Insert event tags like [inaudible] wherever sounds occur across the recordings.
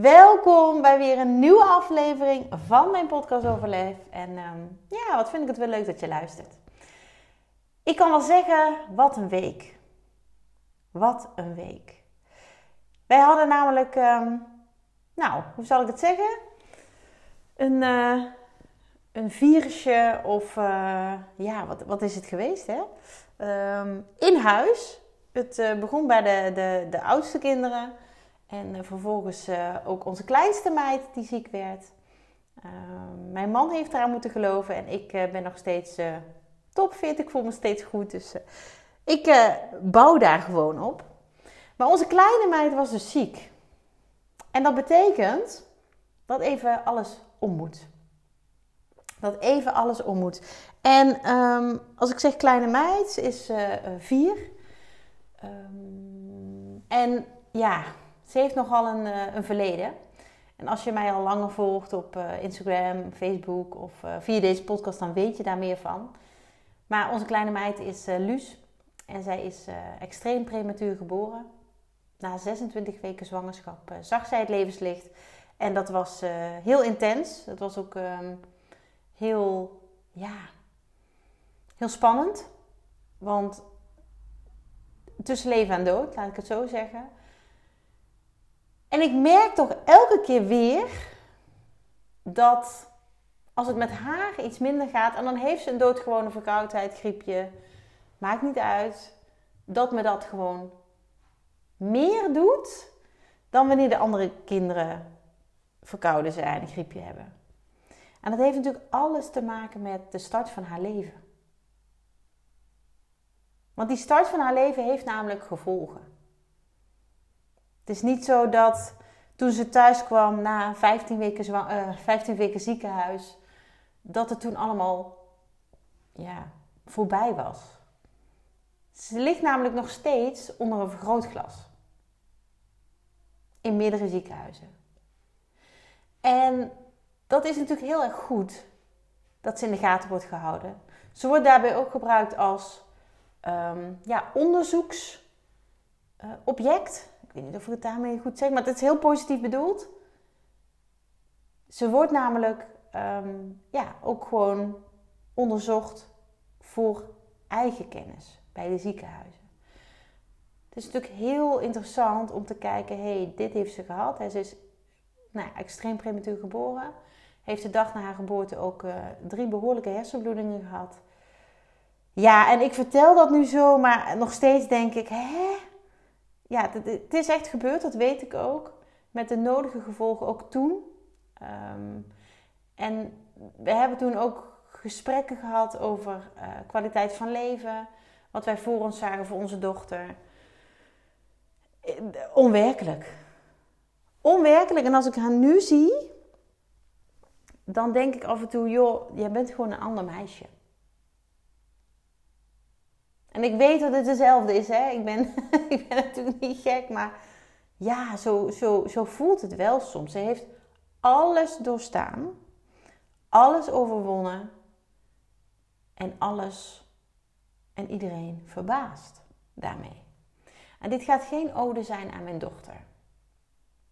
Welkom bij weer een nieuwe aflevering van mijn podcast Overleef. En ehm, ja, wat vind ik het wel leuk dat je luistert. Ik kan wel zeggen, wat een week. Wat een week. Wij hadden namelijk, ehm, nou, hoe zal ik het zeggen? Een, uh, een virusje of, uh, ja, wat, wat is het geweest, hè? Um, in huis. Het uh, begon bij de, de, de oudste kinderen. En uh, vervolgens uh, ook onze kleinste meid die ziek werd. Uh, mijn man heeft eraan moeten geloven en ik ben nog steeds topfit. Ik voel me steeds goed. Dus ik bouw daar gewoon op. Maar onze kleine meid was dus ziek. En dat betekent dat even alles om moet. Dat even alles om moet. En um, als ik zeg kleine meid, is vier. Um, en ja, ze heeft nogal een, uh, een, verleden. En als je mij al langer volgt op uh, Instagram, Facebook of uh, via deze podcast, dan weet je daar meer van. Maar onze kleine meid is Luus. En zij is extreem prematuur geboren. Na 26 weken zwangerschap zag zij het levenslicht. En dat was heel intens. Dat was ook um, heel, ja, heel spannend. Want tussen leven en dood, laat ik het zo zeggen. En ik merk toch elke keer weer dat als het met haar iets minder gaat en dan heeft ze een doodgewone verkoudheid, griepje, maakt niet uit, dat me dat gewoon meer doet dan wanneer de andere kinderen verkouden zijn, een griepje hebben. En dat heeft natuurlijk alles te maken met de start van haar leven. Want die start van haar leven heeft namelijk gevolgen. Het is niet zo dat toen ze thuis kwam na 15 weken, uh, 15 weken ziekenhuis, dat het toen allemaal ja, voorbij was. Ze ligt namelijk nog steeds onder een vergrootglas. In meerdere ziekenhuizen. En dat is natuurlijk heel erg goed dat ze in de gaten wordt gehouden. Ze wordt daarbij ook gebruikt als um, ja, onderzoeksobject. Uh, ik weet niet of ik het daarmee goed zeg, maar het is heel positief bedoeld. Ze wordt namelijk um, ja, ook gewoon onderzocht voor eigen kennis bij de ziekenhuizen. Het is natuurlijk heel interessant om te kijken, hey, dit heeft ze gehad. Ze is nou, extreem prematuur geboren. Heeft de dag na haar geboorte ook uh, drie behoorlijke hersenbloedingen gehad. Ja, en ik vertel dat nu zo, maar nog steeds denk ik, hè? Ja, het, is echt gebeurd, dat weet ik ook. Met de nodige gevolgen ook toen. Um, en we hebben toen ook gesprekken gehad over uh, kwaliteit van leven. Wat wij voor ons zagen voor onze dochter. Onwerkelijk. Onwerkelijk. En als ik haar nu zie, dan denk ik af en toe, joh, jij bent gewoon een ander meisje. En ik weet dat het dezelfde is, hè. Ik ben, [laughs] ik ben natuurlijk niet gek, maar ja, zo, zo, zo voelt het wel soms. Ze heeft alles doorstaan, alles overwonnen en alles en iedereen verbaasd daarmee. En dit gaat geen ode zijn aan mijn dochter.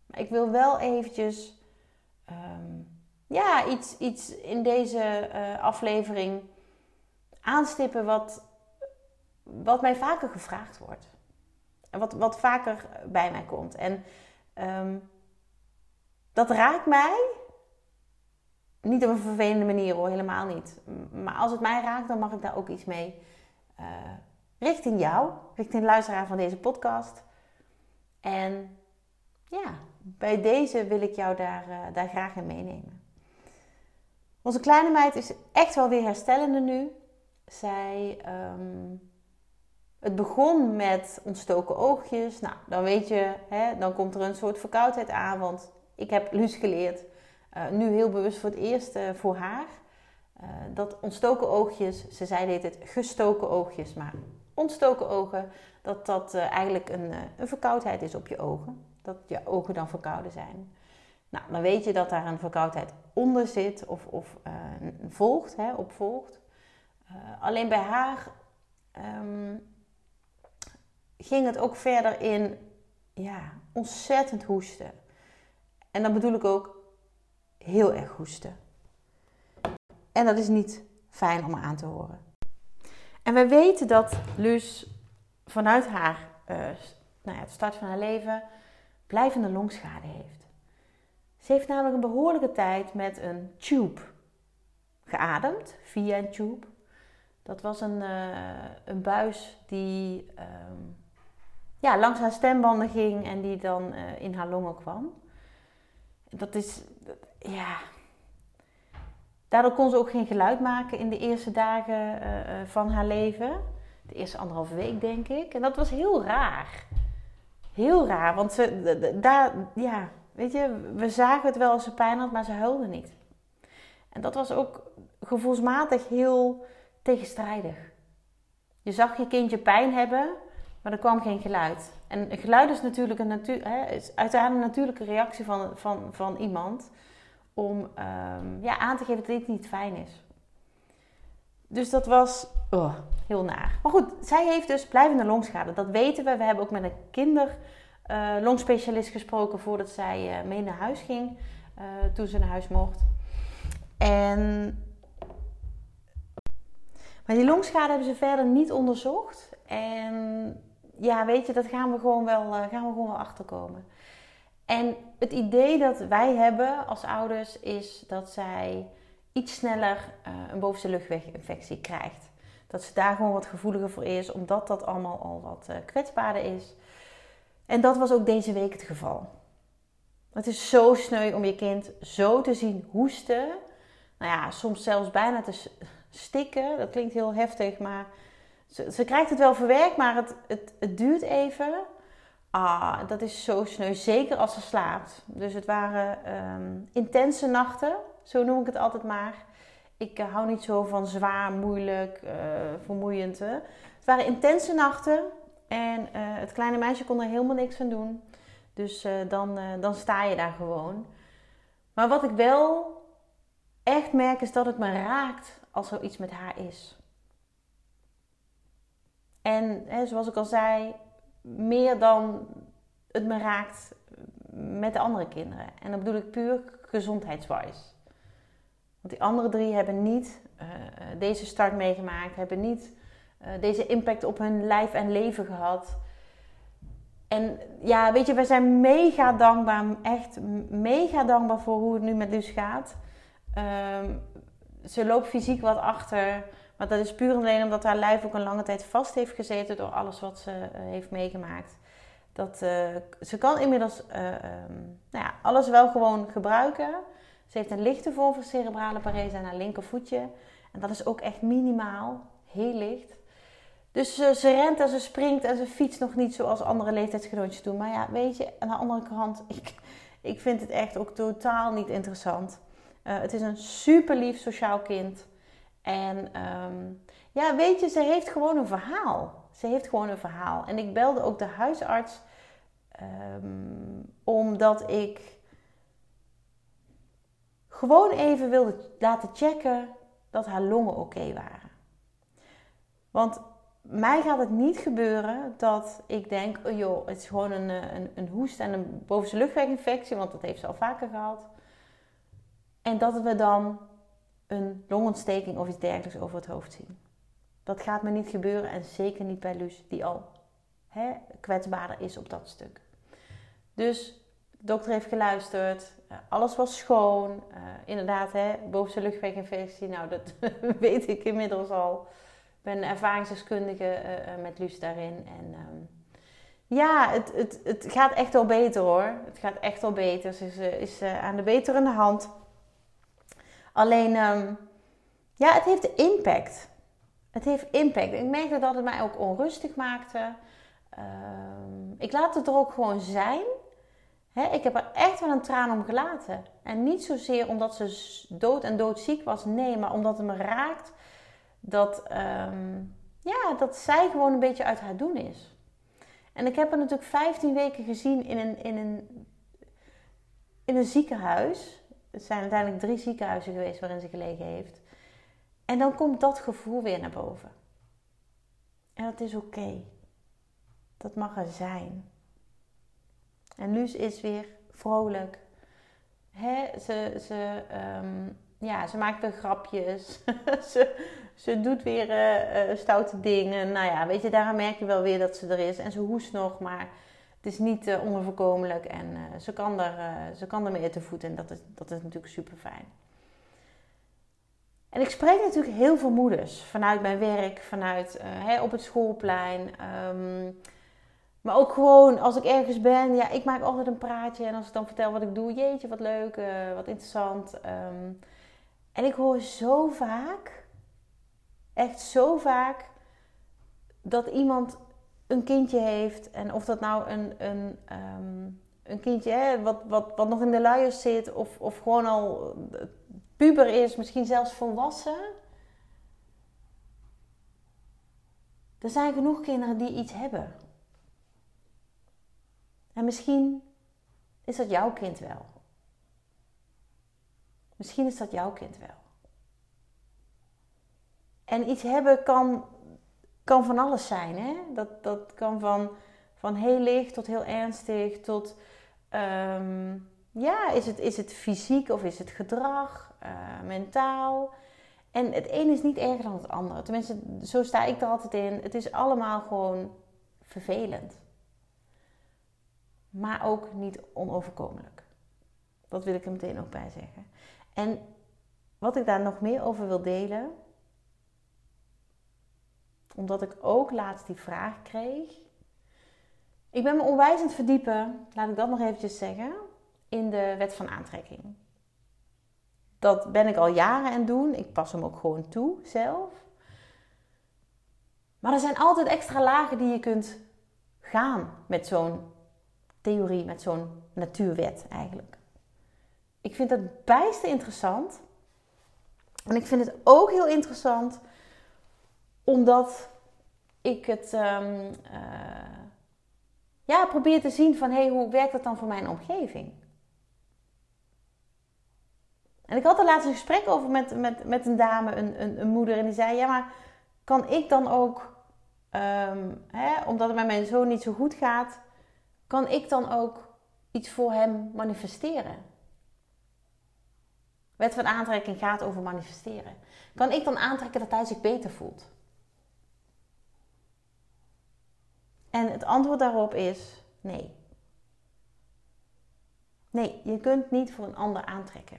Maar ik wil wel eventjes um, ja, iets, iets in deze uh, aflevering aanstippen wat, wat mij vaker gevraagd wordt. En wat, wat vaker bij mij komt. En um, dat raakt mij. Niet op een vervelende manier hoor, helemaal niet. Maar als het mij raakt, dan mag ik daar ook iets mee. Uh, richting jou, richting de luisteraar van deze podcast. En ja, bij deze wil ik jou daar, uh, daar graag in meenemen. Onze kleine meid is echt wel weer herstellende nu. Zij um, het begon met ontstoken oogjes. Nou, dan weet je, hè, dan komt er een soort verkoudheid aan. Want ik heb Luus geleerd nu heel bewust voor het eerst voor haar. dat ontstoken oogjes, ze zei deed het gestoken oogjes, maar ontstoken ogen, dat dat eigenlijk een, een verkoudheid is op je ogen. Dat je ogen dan verkouden zijn. Nou, dan weet je dat daar een verkoudheid onder zit of, of volgt, hè, opvolgt. alleen bij haar um, ging het ook verder in ja, ontzettend hoesten. En dan bedoel ik ook heel erg hoesten. En dat is niet fijn om aan te horen. En we weten dat Luus vanuit haar uh, nou ja, het start van haar leven blijvende longschade heeft. Ze heeft namelijk een behoorlijke tijd met een tube geademd, via een tube. Dat was een, uh, een buis die um, ja, langs haar stembanden ging en die dan uh, in haar longen kwam. Dat is, ja. Daardoor kon ze ook geen geluid maken in de eerste dagen uh, van haar leven. De eerste anderhalve week, denk ik. En dat was heel raar. Heel raar, want ze, daar, ja, weet je, we zagen het wel als ze pijn had, maar ze huilde niet. En dat was ook gevoelsmatig heel tegenstrijdig. Je zag je kindje pijn hebben, maar er kwam geen geluid. En geluid is natuurlijk een, natuur, hè, is uiteraard een natuurlijke reactie van, van, van iemand om um, ja, aan te geven dat dit niet fijn is. Dus dat was oh, heel naar. Maar goed, zij heeft dus blijvende longschade. Dat weten we. We hebben ook met een kinderlongspecialist uh, gesproken voordat zij uh, mee naar huis ging. Uh, toen ze naar huis mocht. En maar die longschade hebben ze verder niet onderzocht. En ja, weet je, dat gaan we gewoon wel, uh, gaan we gewoon wel achterkomen. En het idee dat wij hebben als ouders is dat zij iets sneller uh, een bovenste luchtweginfectie krijgt. Dat ze daar gewoon wat gevoeliger voor is, omdat dat allemaal al wat uh, kwetsbaarder is. En dat was ook deze week het geval. Het is zo sneu om je kind zo te zien hoesten. Nou ja, soms zelfs bijna te, stikken. Dat klinkt heel heftig, maar ze, krijgt het wel verwerkt, maar het, het, het duurt even. Ah, dat is zo sneu. Zeker als ze slaapt. Dus het waren ehm, intense nachten, zo noem ik het altijd maar. Ik uh, hou niet zo van zwaar, moeilijk, uh, vermoeiend. Het waren intense nachten en uh, het kleine meisje kon er helemaal niks van doen. Dus dan, dan sta je daar gewoon. Maar wat ik wel echt merk is dat het me raakt als er iets met haar is. En hè, zoals ik al zei, meer dan het me raakt met de andere kinderen. En dan bedoel ik puur gezondheidswijs. Want die andere drie hebben niet uh, deze start meegemaakt, hebben niet uh, deze impact op hun lijf en leven gehad. En ja, weet je, we zijn mega dankbaar, echt mega dankbaar voor hoe het nu met Luus gaat. Um, ze loopt fysiek wat achter. Maar dat is puur en alleen omdat haar lijf ook een lange tijd vast heeft gezeten door alles wat ze uh, heeft meegemaakt. Dat, uh, ze kan inmiddels uh, um, nou ja, alles wel gewoon gebruiken. Ze heeft een lichte vorm van cerebrale parese aan haar linkervoetje. En dat is ook echt minimaal, heel licht. Dus ze rent en ze springt en ze fietst nog niet zoals andere leeftijdsgenootjes doen. Maar ja, weet je, aan de andere kant, [laughs] ik, ik vind het echt ook totaal niet interessant. Het is een super lief sociaal kind. En um, ja, weet je, ze heeft gewoon een verhaal. Ze heeft gewoon een verhaal. En ik belde ook de huisarts um, omdat ik gewoon even wilde laten checken dat haar longen oké waren. Want mij gaat het niet gebeuren dat ik denk, oh joh, het is gewoon een, een, een hoest en een bovenste luchtweginfectie, want dat heeft ze al vaker gehad. En dat we dan een longontsteking of iets dergelijks over het hoofd zien. Dat gaat me niet gebeuren en zeker niet bij Luus, die al hè, kwetsbaarder is op dat stuk. Dus de dokter heeft geluisterd, eh, alles was schoon. Uh, inderdaad, hè, bovenste luchtweginfectie, nou dat [laughs] weet ik inmiddels al. Ik ben ervaringsdeskundige uh, met Luus daarin. En um, ja, het, het, het gaat echt wel beter hoor. Het gaat echt wel beter. Ze is, is aan de beterende hand. Alleen, um, ja, het heeft impact. Het heeft impact. Ik merkte dat het mij ook onrustig maakte. Um, ik laat het er ook gewoon zijn. ik heb er echt wel een traan om gelaten. En niet zozeer omdat ze dood en doodziek was, nee, maar omdat het me raakt dat, ehm, ja, dat zij gewoon een beetje uit haar doen is. En ik heb haar natuurlijk 15 weken gezien in een, in een, in een ziekenhuis. Het zijn uiteindelijk drie ziekenhuizen geweest waarin ze gelegen heeft. En dan komt dat gevoel weer naar boven. En dat is oké. Dat mag er zijn. En Luus is weer vrolijk. Hè? Ze, ze, ehm, ja, ze maakt weer grapjes. [laughs] ze, ze doet weer uh, stoute dingen. Nou ja, weet je, daaraan merk je wel weer dat ze er is. En ze hoest nog, maar het is niet uh. En ze, kan er, ze kan ermee te voeten. En dat is, dat is natuurlijk super fijn. En ik spreek natuurlijk heel veel moeders vanuit mijn werk, vanuit op het schoolplein. Um, maar ook gewoon als ik ergens ben, ja, ik maak altijd een praatje. En als ik dan vertel wat ik doe, jeetje, wat leuk, uh, wat interessant. Ehm, en ik hoor zo vaak, echt zo vaak, dat iemand een kindje heeft. En of dat nou een, een, um, een kindje hè, wat, wat, wat nog in de luiers zit, of, of gewoon al puber is, misschien zelfs volwassen. Er zijn genoeg kinderen die iets hebben. En misschien is dat jouw kind wel. Misschien is dat jouw kind wel. En iets hebben kan, kan van alles zijn. Hè? Dat, dat kan van, van heel licht tot heel ernstig, tot ehm, ja, is het, is het fysiek of is het gedrag, uh, mentaal. En het een is niet erger dan het andere. Tenminste, zo sta ik er altijd in. Het is allemaal gewoon vervelend maar ook niet onoverkomelijk. Dat wil ik er meteen ook bij zeggen. En wat ik daar nog meer over wil delen, omdat ik ook laatst die vraag kreeg. Ik ben me onwijs aan het verdiepen, laat ik dat nog eventjes zeggen, in de wet van aantrekking. Dat ben ik al jaren aan het doen. Ik pas hem ook gewoon toe zelf. Maar er zijn altijd extra lagen die je kunt gaan met zo'n theorie, met zo'n natuurwet eigenlijk. Ik vind dat bijster interessant. En ik vind het ook heel interessant omdat ik het um, uh, ja, probeer te zien van hey, hoe werkt dat dan voor mijn omgeving? En ik had er laatst een gesprek over met, met, met een dame, een, een, een moeder, en die zei: Ja, maar kan ik dan ook, um, hè, omdat het met mijn zoon niet zo goed gaat, kan ik dan ook iets voor hem manifesteren? Wet van aantrekking gaat over manifesteren. Kan ik dan aantrekken dat hij zich beter voelt? En het antwoord daarop is nee. Nee, je kunt niet voor een ander aantrekken.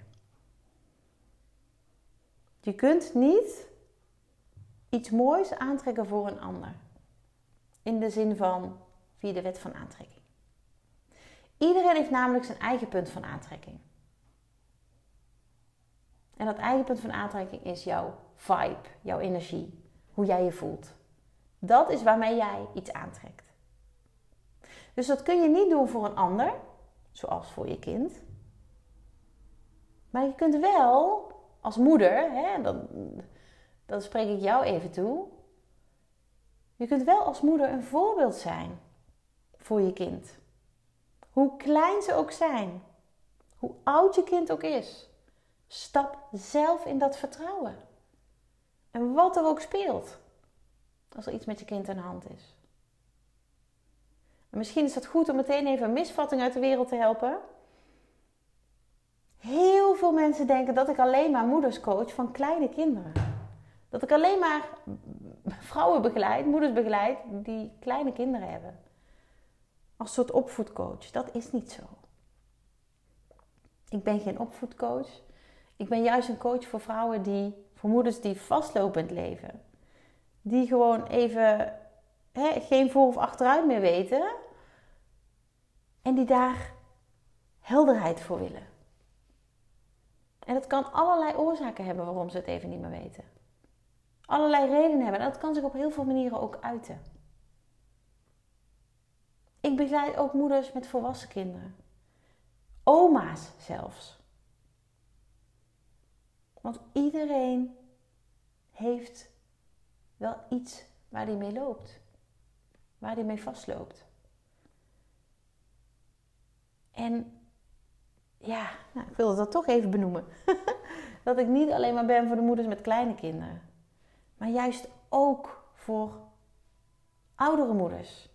Je kunt niet iets moois aantrekken voor een ander. In de zin van via de wet van aantrekking. Iedereen heeft namelijk zijn eigen punt van aantrekking. En dat eigen punt van aantrekking is jouw vibe, jouw energie, hoe jij je voelt. Dat is waarmee jij iets aantrekt. Dus dat kun je niet doen voor een ander, zoals voor je kind. Maar je kunt wel als moeder, hè, dan, dan spreek ik jou even toe. Je kunt wel als moeder een voorbeeld zijn voor je kind. Hoe klein ze ook zijn, hoe oud je kind ook is, stap zelf in dat vertrouwen. En wat er ook speelt, als er iets met je kind aan de hand is. En misschien is het goed om meteen even een misvatting uit de wereld te helpen. Heel veel mensen denken dat ik alleen maar moeders coach van kleine kinderen. Dat ik alleen maar [laughs] vrouwen begeleid, moeders begeleid die kleine kinderen hebben als soort opvoedcoach. Dat is niet zo. Ik ben geen opvoedcoach. Ik ben juist een coach voor vrouwen die, voor moeders die vastlopen in het leven. Die gewoon even geen voor- of achteruit meer weten. En die daar helderheid voor willen. En dat kan allerlei oorzaken hebben waarom ze het even niet meer weten. Allerlei redenen hebben. En dat kan zich op heel veel manieren ook uiten. Ik begeleid ook moeders met volwassen kinderen. oma's zelfs. Want iedereen heeft wel iets waar hij mee loopt, waar hij mee vastloopt. En ja, nou, ik wilde dat toch even benoemen. [laughs] dat ik niet alleen maar ben voor de moeders met kleine kinderen, maar juist ook voor oudere moeders.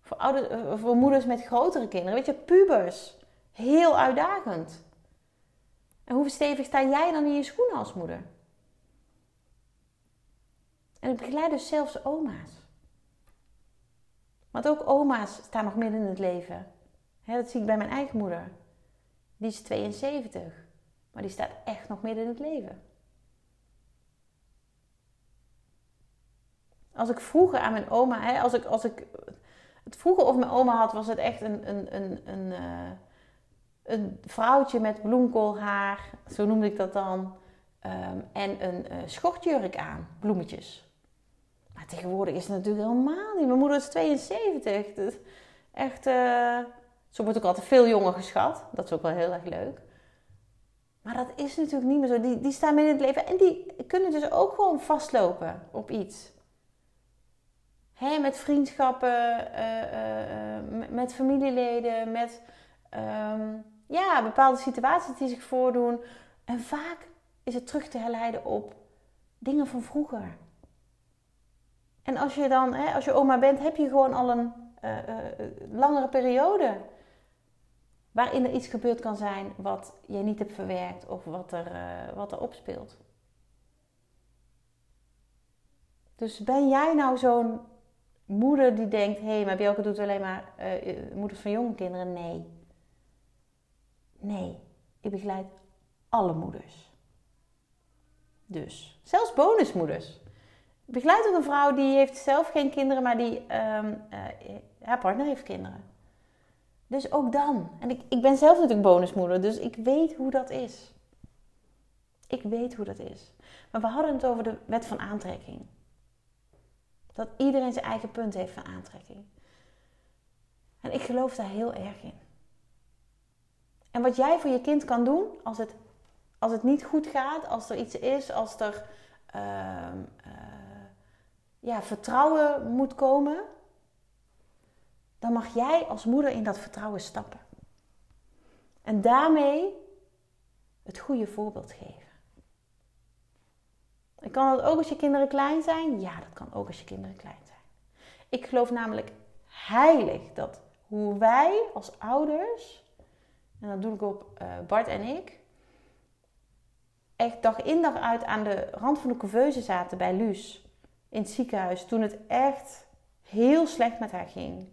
Voor, eh, voor moeders met grotere kinderen. Weet je, pubers. Heel uitdagend. En hoe stevig sta jij dan in je schoenen als moeder? En ik begeleid dus zelfs oma's. Want ook oma's staan nog midden in het leven. dat zie ik bij mijn eigen moeder. Die is 72. Maar die staat echt nog midden in het leven. Als ik vroeger aan mijn oma, als ik, als ik het vroeger of mijn oma had, was het echt een, een, een, een, uh, een vrouwtje met bloemkoolhaar, zo noemde ik dat dan. Um, en een uh, schortjurk aan, bloemetjes. Maar tegenwoordig is het natuurlijk helemaal niet. Mijn moeder is 72. Dus echt, uh, wordt ook altijd veel jonger geschat. Dat is ook wel heel erg leuk. Maar dat is natuurlijk niet meer zo. Die, die staan midden in het leven en die kunnen dus ook gewoon vastlopen op iets. Hè, met vriendschappen, uh, uh, met familieleden, met um, ja, bepaalde situaties die zich voordoen. En vaak is het terug te herleiden op dingen van vroeger. En als je dan, hè, als je oma bent, heb je gewoon al een langere periode waarin er iets gebeurd kan zijn wat je niet hebt verwerkt of wat er, wat er opspeelt. Dus ben jij nou zo'n moeder die denkt: hé, hey, maar Bjelke doet alleen maar uh, moeders van jonge kinderen. Nee. Nee, ik begeleid alle moeders. Dus, zelfs bonusmoeders. Begeleid ook een vrouw die heeft zelf geen kinderen, maar die, um, uh, haar partner heeft kinderen. Dus ook dan. En ik, ik ben zelf natuurlijk bonusmoeder, dus ik weet hoe dat is. Ik weet hoe dat is. Maar we hadden het over de wet van aantrekking. Dat iedereen zijn eigen punt heeft van aantrekking. En ik geloof daar heel erg in. En wat jij voor je kind kan doen als het, als het niet goed gaat, als er iets is, als er uh, ja, vertrouwen moet komen, dan mag jij als moeder in dat vertrouwen stappen. En daarmee het goede voorbeeld geven. En kan dat ook als je kinderen klein zijn? Ja, dat kan ook als je kinderen klein zijn. Ik geloof namelijk heilig dat hoe wij als ouders, en dat doe ik op uh, Bart en ik, echt dag in dag uit aan de rand van de couveuse zaten bij Luus in het ziekenhuis toen het echt heel slecht met haar ging.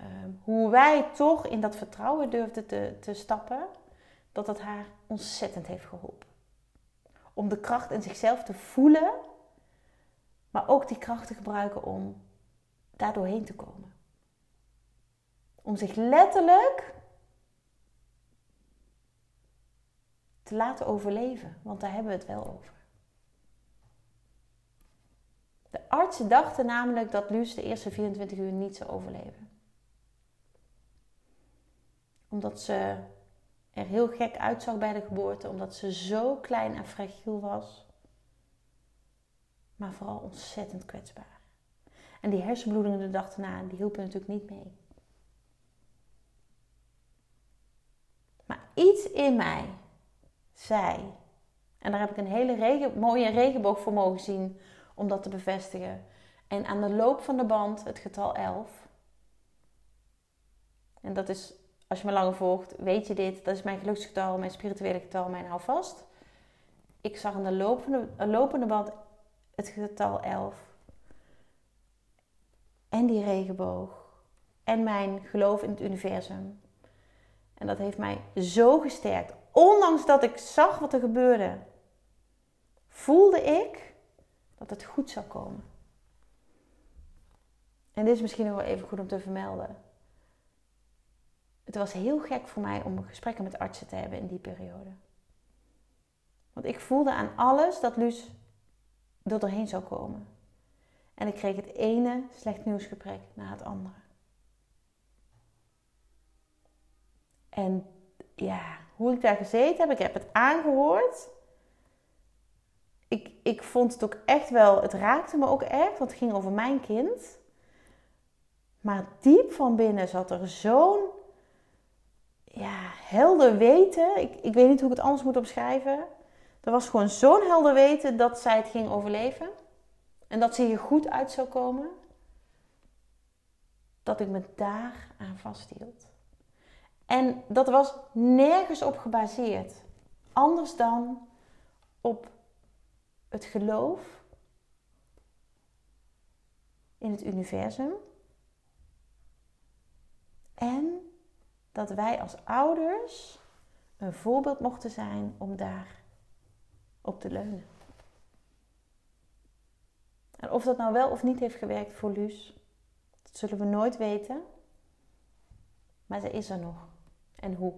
Uh, hoe wij toch in dat vertrouwen durfden te, te stappen, dat dat haar ontzettend heeft geholpen om de kracht in zichzelf te voelen, maar ook die kracht te gebruiken om daar doorheen te komen. Om zich letterlijk te laten overleven, want daar hebben we het wel over. De artsen dachten namelijk dat Luus de eerste 24 uur niet zou overleven. Omdat ze er heel gek uitzag bij de geboorte, omdat ze zo klein en fragiel was. Maar vooral ontzettend kwetsbaar. En die hersenbloedingen de dag daarna, die hielpen natuurlijk niet mee. Maar iets in mij zei, en daar heb ik een hele regen, mooie regenboog voor mogen zien om dat te bevestigen. En aan de loop van de band het getal 11. En dat is als je me langer volgt, weet je dit. Dat is mijn geluksgetal, mijn spirituele getal, mijn houvast. Ik zag aan de lopende, lopende band het getal 11. En die regenboog. En mijn geloof in het universum. En dat heeft mij zo gesterkt. Ondanks dat ik zag wat er gebeurde, voelde ik dat het goed zou komen. En dit is misschien nog wel even goed om te vermelden het was heel gek voor mij om gesprekken met artsen te hebben in die periode. Want ik voelde aan alles dat Luus er doorheen zou komen. En ik kreeg het ene slecht nieuwsgesprek na het andere. En ja, hoe ik daar gezeten heb, ik heb het aangehoord. Ik, ik vond het ook echt wel, het raakte me ook echt, want het ging over mijn kind. Maar diep van binnen zat er zo'n ja, helder weten. Ik, ik weet niet hoe ik het anders moet omschrijven. Er was gewoon zo'n helder weten dat zij het ging overleven. En dat ze hier goed uit zou komen. Dat ik me daar aan vasthield. En dat was nergens op gebaseerd. Anders dan op het geloof in het universum. En dat wij als ouders een voorbeeld mochten zijn om daar op te leunen. En of dat nou wel of niet heeft gewerkt voor Luus, dat zullen we nooit weten. Maar ze is er nog. En hoe?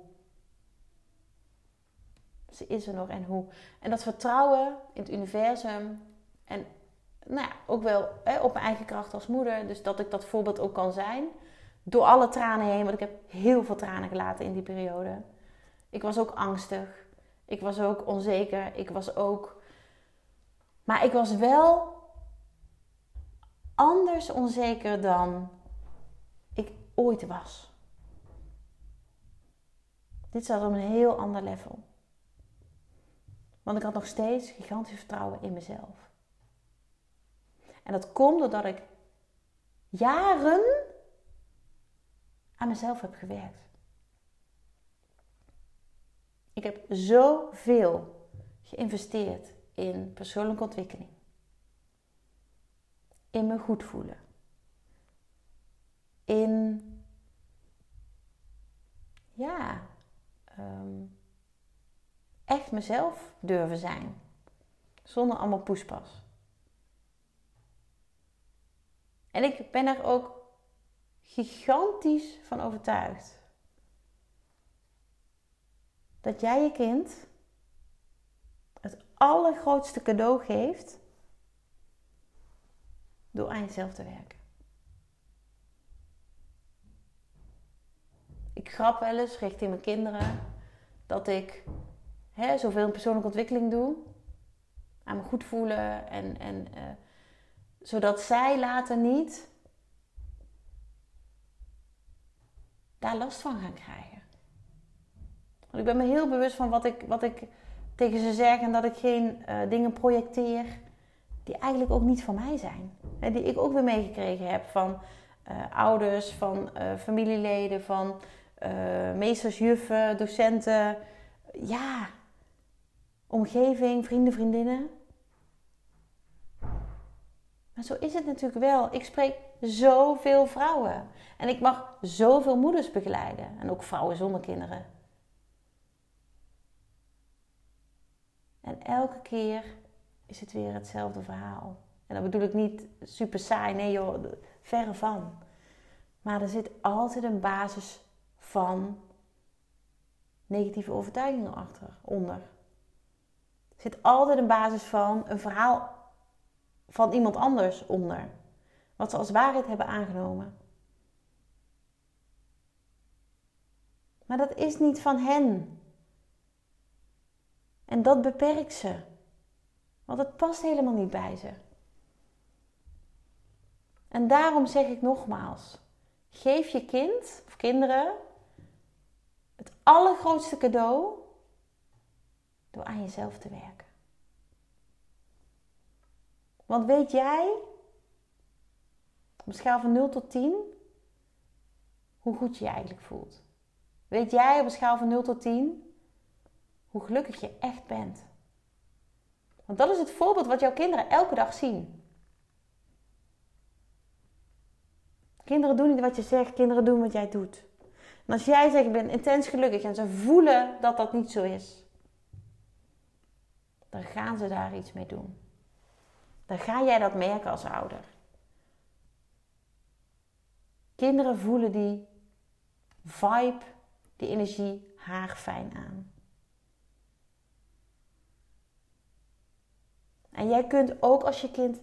Ze is er nog en hoe? En dat vertrouwen in het universum en nou ja, ook wel hè, op mijn eigen kracht als moeder. Dus dat ik dat voorbeeld ook kan zijn. Door alle tranen heen, want ik heb heel veel tranen gelaten in die periode. Ik was ook angstig. Ik was ook onzeker. Ik was ook. Maar ik was wel anders onzeker dan ik ooit was. Dit zat op een heel ander level. Want ik had nog steeds gigantisch vertrouwen in mezelf. En dat komt doordat ik jaren aan mezelf heb gewerkt. Ik heb zoveel geïnvesteerd in persoonlijke ontwikkeling. In me goed voelen. In ja, ehm, echt mezelf durven zijn. Zonder allemaal poespas. En ik ben er ook gigantisch van overtuigd dat jij je kind het allergrootste cadeau geeft door aan jezelf te werken. Ik grap wel eens richting mijn kinderen dat ik hè, zoveel in persoonlijke ontwikkeling doe, aan me goed voelen en, en uh, zodat zij later niet daar last van gaan krijgen. Want ik ben me heel bewust van wat ik, wat ik tegen ze zeg en dat ik geen uh, dingen projecteer die eigenlijk ook niet van mij zijn. Hè, die ik ook weer meegekregen heb van uh, ouders, van familieleden, van meesters, juffen, docenten. Ja, omgeving, vrienden, vriendinnen. Maar zo is het natuurlijk wel. Ik spreek zoveel vrouwen. En ik mag zoveel moeders begeleiden. En ook vrouwen zonder kinderen. En elke keer is het weer hetzelfde verhaal. En dat bedoel ik niet super saai, nee joh, verre van. Maar er zit altijd een basis van negatieve overtuigingen achter, onder. Zit altijd een basis van een verhaal van iemand anders onder. Wat ze als waarheid hebben aangenomen. Maar dat is niet van hen. En dat beperkt ze. Want het past helemaal niet bij ze. En daarom zeg ik nogmaals: geef je kind of kinderen het allergrootste cadeau door aan jezelf te werken. Want weet jij op een schaal van 0 tot 10 hoe goed je je eigenlijk voelt? Weet jij op een schaal van 0 tot 10 hoe gelukkig je echt bent? Want dat is het voorbeeld wat jouw kinderen elke dag zien. Kinderen doen niet wat je zegt, kinderen doen wat jij doet. En als jij zegt, ik ben intens gelukkig en ze voelen dat dat niet zo is, dan gaan ze daar iets mee doen. Dan ga jij dat merken als ouder. Kinderen voelen die vibe, die energie haar fijn aan. En jij kunt ook als je kind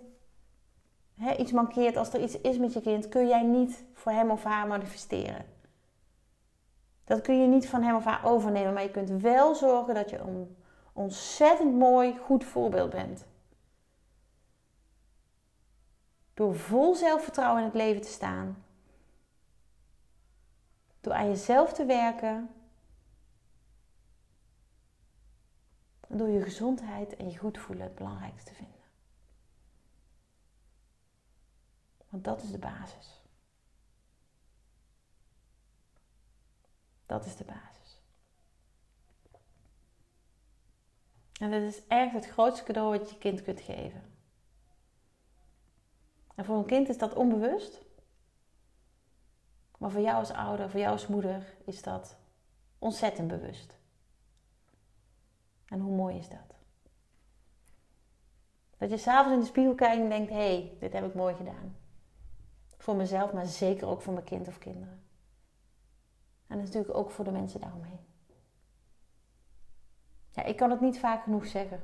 hè, iets mankeert, als er iets is met je kind, kun jij niet voor hem of haar manifesteren. Dat kun je niet van hem of haar overnemen, maar je kunt wel zorgen dat je een ontzettend mooi, goed voorbeeld bent. Door vol zelfvertrouwen in het leven te staan. Door aan jezelf te werken. En door je gezondheid en je goed voelen het belangrijkste te vinden. Want dat is de basis. Dat is de basis. En dat is echt het grootste cadeau wat je kind kunt geven. En voor een kind is dat onbewust. Maar voor jou als ouder, voor jou als moeder is dat ontzettend bewust. En hoe mooi is dat? Dat je s'avonds in de spiegel kijkt en denkt: hé, hey, dit heb ik mooi gedaan. Voor mezelf, maar zeker ook voor mijn kind of kinderen. En natuurlijk ook voor de mensen daaromheen. Ja, ik kan het niet vaak genoeg zeggen.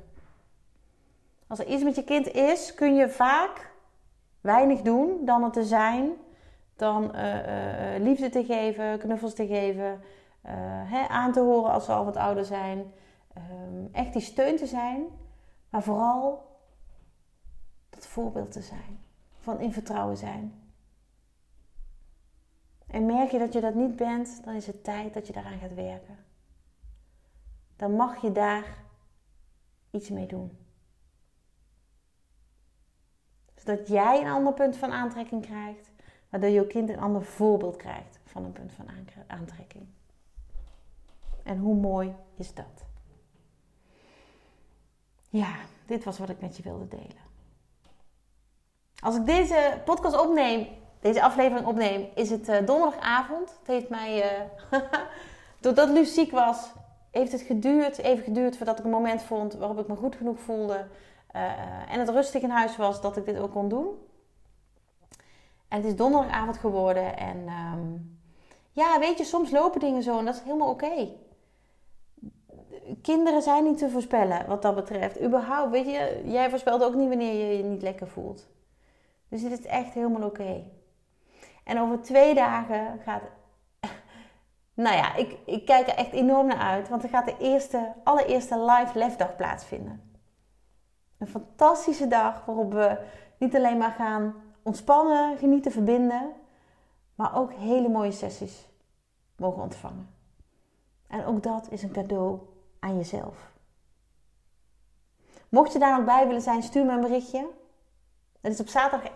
Als er iets met je kind is, kun je vaak weinig doen dan het te zijn, dan uh, uh, liefde te geven, knuffels te geven, hè, aan te horen als ze al wat ouder zijn, um, echt die steun te zijn, maar vooral dat voorbeeld te zijn, van in vertrouwen zijn. En merk je dat je dat niet bent, dan is het tijd dat je daaraan gaat werken. Dan mag je daar iets mee doen. Zodat jij een ander punt van aantrekking krijgt, waardoor je kind een ander voorbeeld krijgt van een punt van aantrekking. En hoe mooi is dat? Ja, dit was wat ik met je wilde delen. Als ik deze podcast opneem, deze aflevering opneem, is het uh, donderdagavond. Het heeft mij, uh, [laughs] doordat Luus ziek was, heeft het geduurd, even geduurd voordat ik een moment vond waarop ik me goed genoeg voelde. Uh, en het rustig in huis was dat ik dit ook kon doen. En het is donderdagavond geworden. En um, ja, weet je, soms lopen dingen zo en dat is helemaal oké. Kinderen zijn niet te voorspellen wat dat betreft. Überhaupt, weet je, jij voorspelt ook niet wanneer je je niet lekker voelt. Dus dit is echt helemaal oké. En over twee dagen gaat. Nou ja, ik, ik kijk er echt enorm naar uit. Want er gaat de eerste, allereerste live lefdag plaatsvinden. Een fantastische dag waarop we niet alleen maar gaan ontspannen, genieten, verbinden. Maar ook hele mooie sessies mogen ontvangen. En ook dat is een cadeau aan jezelf. Mocht je daar nog bij willen zijn, stuur me een berichtje. Het is op zaterdag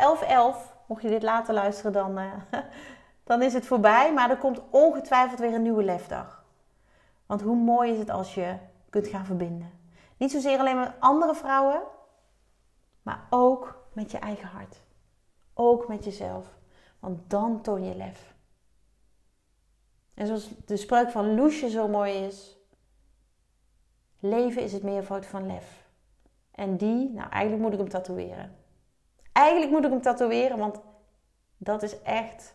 11.11 Mocht je dit later luisteren, dan, uh, [laughs] dan is het voorbij. Maar er komt ongetwijfeld weer een nieuwe lefdag. Want hoe mooi is het als je kunt gaan verbinden. Niet zozeer alleen met andere vrouwen, maar ook met je eigen hart. Ook met jezelf. Want dan toon je lef. En zoals de spreuk van Loesje zo mooi is: leven is het meervoud van lef. En die, nou eigenlijk moet ik hem tatoeëren. Eigenlijk moet ik hem tatoeëren, want dat is echt